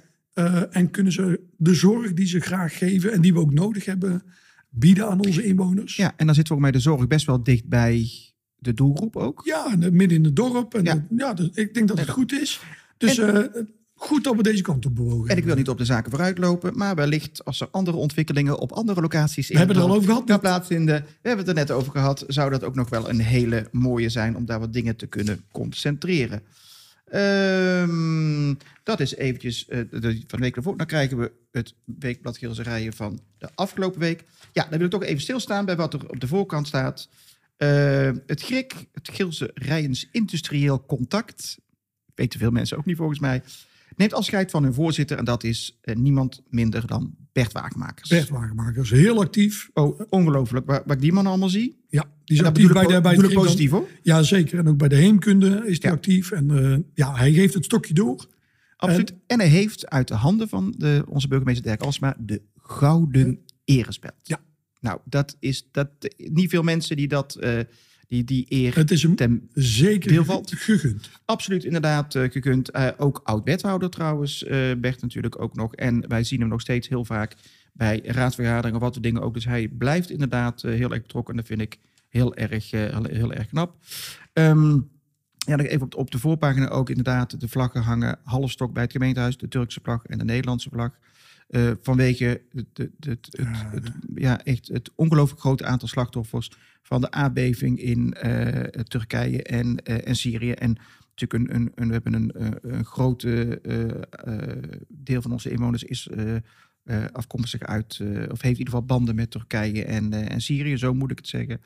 En kunnen ze de zorg die ze graag geven en die we ook nodig hebben, bieden aan onze inwoners. Ja, en dan zit volgens mij de zorg best wel dicht bij de doelgroep ook. Ja, en, midden in het dorp. En Ja. ja. ja, dus ik denk dat het goed is. Dus goed we deze kant op bewogen. En ik wil niet op de zaken vooruitlopen, maar wellicht als er andere ontwikkelingen op andere locaties We hebben het er al over gehad. gaan plaatsvinden. We hebben het er net over gehad. Zou dat ook nog wel een hele mooie zijn om daar wat dingen te kunnen concentreren. Ehm, dat is eventjes de, van de week ervoor. Dan krijgen we het weekblad Gilserijen van de afgelopen week. Ja, dan wil ik toch even stilstaan bij wat er op de voorkant staat. Eh, het GRIC, het Gilse Rijens Industrieel Contact, weten veel mensen ook niet volgens mij, neemt afscheid van hun voorzitter en dat is eh, niemand minder dan Bert Waagmakers. Bert Wagenmakers, heel actief. Oh, ongelooflijk, waar, waar ik die man allemaal zie. Ja, die is dat actief bij de, bij kring positief hoor. Ja, zeker. En ook bij de heemkunde is hij Ja. actief. En eh, ja, hij geeft het stokje door. Absoluut. En hij heeft uit de handen van de, onze burgemeester Dirk Alsma de gouden erespeld. Ja. Nou, dat is dat, niet veel mensen die dat, eh, die, die eer Het is hem ten zeker gegund. absoluut inderdaad eh, gekund. Eh, ook oud-wethouder trouwens, eh, Bert natuurlijk ook nog. En wij zien hem nog steeds heel vaak bij raadsvergaderingen, wat voor dingen ook. Dus hij blijft inderdaad heel erg betrokken. En dat vind ik heel erg, heel, erg knap. Ehm, ja, dan even op de, op de voorpagina ook inderdaad de vlaggen hangen. Halfstok bij het gemeentehuis, de Turkse vlag en de Nederlandse vlag. Eh, vanwege het, het, het, het, Ja, het- ja, echt het ongelooflijk grote aantal slachtoffers van de aardbeving in eh, Turkije en, eh, en Syrië. En natuurlijk een, een, een, we hebben een, een grote eh, deel van onze inwoners is eh, afkomstig uit, eh, of heeft in ieder geval banden met Turkije en, eh, en Syrië, zo moet ik het zeggen.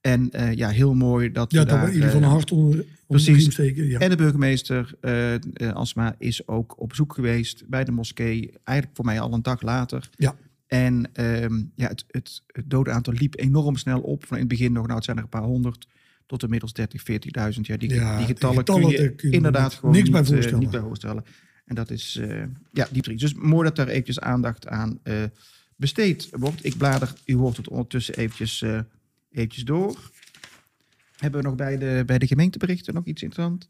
En ja, heel mooi dat Ja, we dat we daar, in ieder geval een hart onder, onder de precies. steken. Ja. en de burgemeester Alsma is ook op bezoek geweest bij de moskee. Eigenlijk voor mij al een dag later. Ja. En ehm, ja, het, het, het dodenaantal liep enorm snel op. Van in het begin nog, nou het zijn er een paar honderd. Tot inmiddels 30, 40.000. Ja, die, Ja, die die getallen, kun je daar kun je inderdaad gewoon niks niet, bij voorstellen. niet bij voorstellen. En dat is eh, ja, diep triest. Dus mooi dat daar eventjes aandacht aan eh, besteed wordt. Ik blader, u hoort het ondertussen eventjes, eh, eventjes door. Hebben we nog bij de, bij de gemeenteberichten nog iets interessants?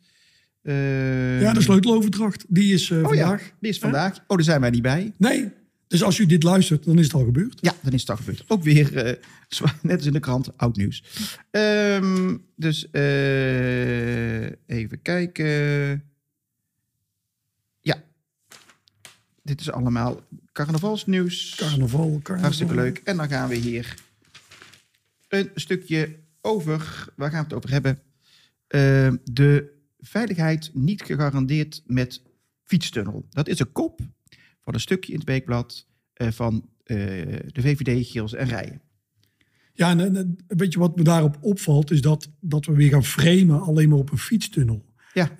Ja, de sleuteloverdracht, die is Oh ja, vandaag. die is vandaag. Oh, daar zijn wij niet bij. Nee, Dus als u dit luistert, dan is het al gebeurd. Ja, dan is het al gebeurd. Ook weer, <laughs> net als in de krant, oud nieuws. Ehm, dus even kijken. Ja, dit is allemaal carnavalsnieuws. Carnaval, carnaval. Hartstikke leuk. En dan gaan we hier een stukje over. Waar gaan we het over hebben? Eh, de veiligheid niet gegarandeerd met fietstunnel. Dat is een kop van een stukje in het weekblad eh, van eh, de VVD, Gils en Rijen. Ja, en, en, en weet je wat me daarop opvalt, is dat, dat we weer gaan framen alleen maar op een fietstunnel. Ja.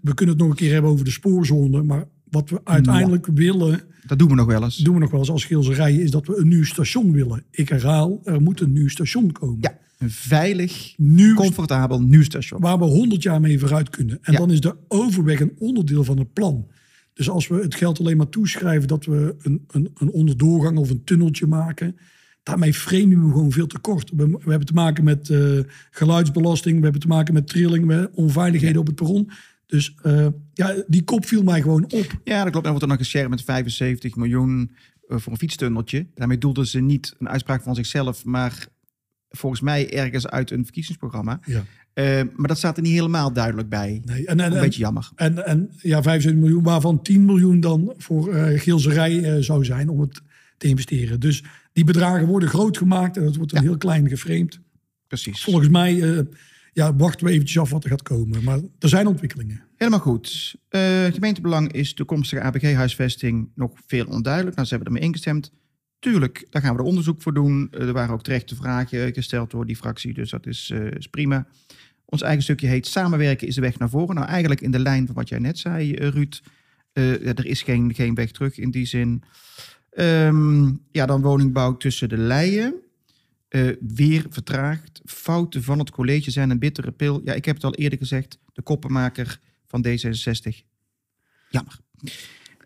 We kunnen het nog een keer hebben over de spoorzone, maar wat we uiteindelijk willen, Dat doen we nog wel eens. doen we nog wel eens als Geelserij, is dat we een nieuw station willen. Ik herhaal, er moet een nieuw station komen. Ja, een veilig, Nieuw comfortabel nieuw station. waar we 100 jaar mee vooruit kunnen. En Ja. dan is de overweg een onderdeel van het plan. Dus als we het geld alleen maar toeschrijven dat we een, een, een onderdoorgang of een tunneltje maken, daarmee framen we gewoon veel te kort. We, we hebben te maken met eh, geluidsbelasting, we hebben te maken met trilling, onveiligheden op het perron. Dus eh, ja, die kop viel mij gewoon op. Ja, dat klopt. En wordt er nog geshared met 75 miljoen eh, voor een fietstunneltje. Daarmee doelden ze niet een uitspraak van zichzelf, maar volgens mij ergens uit een verkiezingsprogramma. Ja. Eh, maar dat staat er niet helemaal duidelijk bij. Nee, en, en, Een en, beetje jammer. en, en ja, 75 miljoen, waarvan 10 miljoen dan voor eh Geelserij zou zijn om het te investeren. Dus die bedragen worden groot gemaakt en dat wordt een heel klein geframed. Precies. Volgens mij ja, wachten we eventjes af wat er gaat komen. Maar er zijn ontwikkelingen. Helemaal goed. Eh, gemeentebelang is toekomstige ABG-huisvesting nog veel onduidelijk. Nou, ze hebben ermee ingestemd. Tuurlijk, daar gaan we er onderzoek voor doen. Eh, er waren ook terechte vragen gesteld door die fractie, dus dat is, eh, is prima. Ons eigen stukje heet Samenwerken is de weg naar voren. Nou, eigenlijk in de lijn van wat jij net zei, Ruud. Er is geen, geen weg terug in die zin. Ehm, ja, dan woningbouw tussen de leien. Eh, weer vertraagd. Fouten van het college zijn een bittere pil. Ja, ik heb het al eerder gezegd. De koppenmaker van D66. Jammer.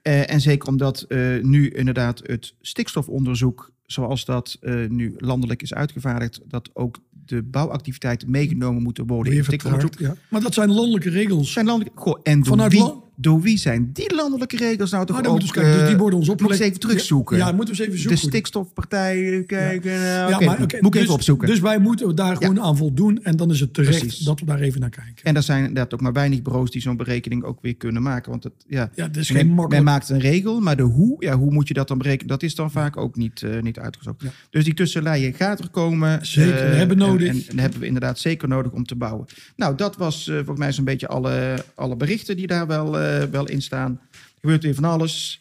Eh, en zeker omdat eh, nu inderdaad het stikstofonderzoek, zoals dat nu landelijk is uitgevaardigd, dat ook de bouwactiviteiten meegenomen moeten worden in Weer het stikstofonderzoek. vertraagd. Ja. Maar dat zijn landelijke regels. Zijn landelijke, goh, en door Vanuit wie, land- door wie zijn die landelijke regels nou toch ook... kijken. Dus die eh, worden ons moet ik opgelegd. eens even terugzoeken. Ja, ja, moeten we eens even de zoeken. stikstofpartij, eh, kijken. nou, Ja, oké, maar, moet ik dus, even opzoeken. Dus wij moeten daar gewoon aan voldoen. En dan is het terecht Precies. dat we daar even naar kijken. En er zijn inderdaad ook maar weinig bureaus die zo'n berekening ook weer kunnen maken. Want het, ja, Ja, dat is men, geen men makkelijk... maakt een regel, maar de hoe, ja, hoe moet je dat dan berekenen? Dat is dan vaak ook niet, eh, niet uitgezocht. Dus die tussenleien gaat er komen. Zeker, eh, we hebben nodig. En, en, en hebben we inderdaad zeker nodig om te bouwen. Nou, dat was eh, volgens mij zo'n beetje alle, alle berichten die daar wel, eh, wel in staan. Er gebeurt weer van alles.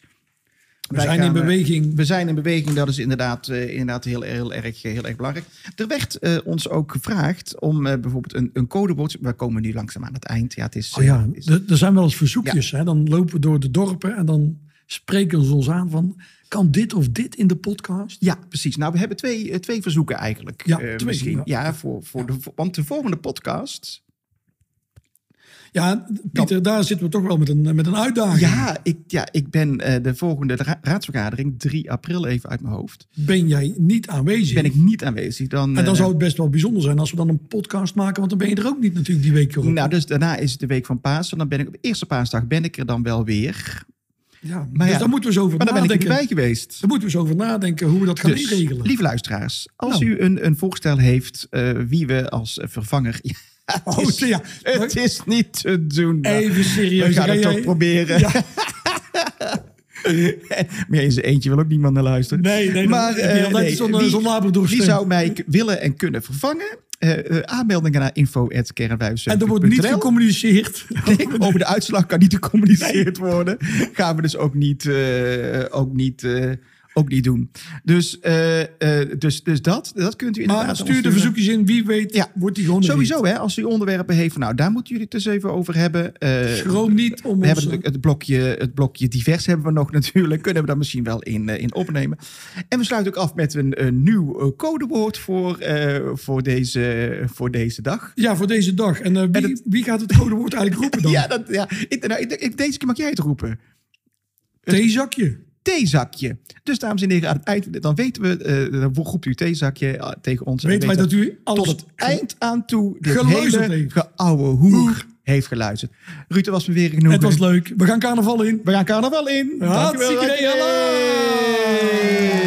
We Wij zijn in gaan, eh, beweging. we zijn in beweging, dat is inderdaad, eh, inderdaad heel, heel, erg, heel erg belangrijk. Er werd eh, ons ook gevraagd om eh, bijvoorbeeld een, een codewoord. We komen nu langzaam aan het eind. Ja, het is, Oh ja, eh, is- er zijn wel eens verzoekjes. Hè? Dan lopen we door de dorpen en dan spreken ze ons aan van... kan dit of dit in de podcast? ja, precies. Nou, we hebben twee, eh, twee verzoeken eigenlijk. Ja, eh, twee, misschien. ja. Ja, voor, voor De, want de volgende podcast. Ja, Pieter, daar zitten we toch wel met een, met een uitdaging. Ja, ik, ja, ik ben eh, de volgende ra- raadsvergadering, 3 april even uit mijn hoofd. Ben jij niet aanwezig? Ben ik niet aanwezig. Dan, en dan eh, zou het best wel bijzonder zijn als we dan een podcast maken... want dan ben je er ook niet natuurlijk die week erop. Nou, dus daarna is het de week van Pasen. Dan ben ik op de eerste paasdag ben ik er dan wel weer. ja, maar dus ja, daar moeten we zo over Maar dan ben ik nadenken. bij geweest. Daar moeten we eens over nadenken hoe we dat gaan Dus, inregelen. lieve luisteraars, als Nou. u een, een voorstel heeft eh, wie we als vervanger... Ja, <laughs> het, Oh, is, ja. het is niet te doen. maar Even serieus. we gaan Ga het jij- toch proberen. Ja. <laughs> maar in zijn eentje wil ook niemand naar luisteren. Nee, nee, maar eh, nee, wie- zou mij willen en kunnen vervangen? Eh, aanmeldingen naar info.kernwijs.nl. En er wordt niet gecommuniceerd. <laughs> Over de uitslag kan niet gecommuniceerd worden. Gaan we dus ook niet, ook niet, ook niet doen. Dus, eh, eh, dus, dus dat, dat kunt u inderdaad Maar stuur de verzoekjes in. Wie weet Ja. wordt die gewoon Sowieso, hè, als u onderwerpen heeft, van, nou, daar moeten jullie het dus even over hebben. Eh, Schroom niet om we hebben het, het, blokje, het blokje divers hebben we nog <laughs> natuurlijk. Kunnen we daar misschien wel in, in opnemen. En we sluiten ook af met een, een nieuw codewoord voor, voor, deze, voor deze dag. Ja, voor deze dag. En, wie, En het- wie gaat het codewoord eigenlijk roepen dan? <laughs> Ja, dat, ja. Ik, nou, ik- ik- deze keer mag jij het roepen. Theezakje. Theezakje. Dus dames en heren, aan het eind, dan weten we, eh dan roept u theezakje eh, tegen ons. En Weten wij dat u tot het eind aan toe geluisterd hele geouwe hoer heeft geluisterd. Ruud, was me weer genoeg. Het was leuk. We gaan carnaval in. We gaan carnaval in. Dankjewel, Hartstikke idee.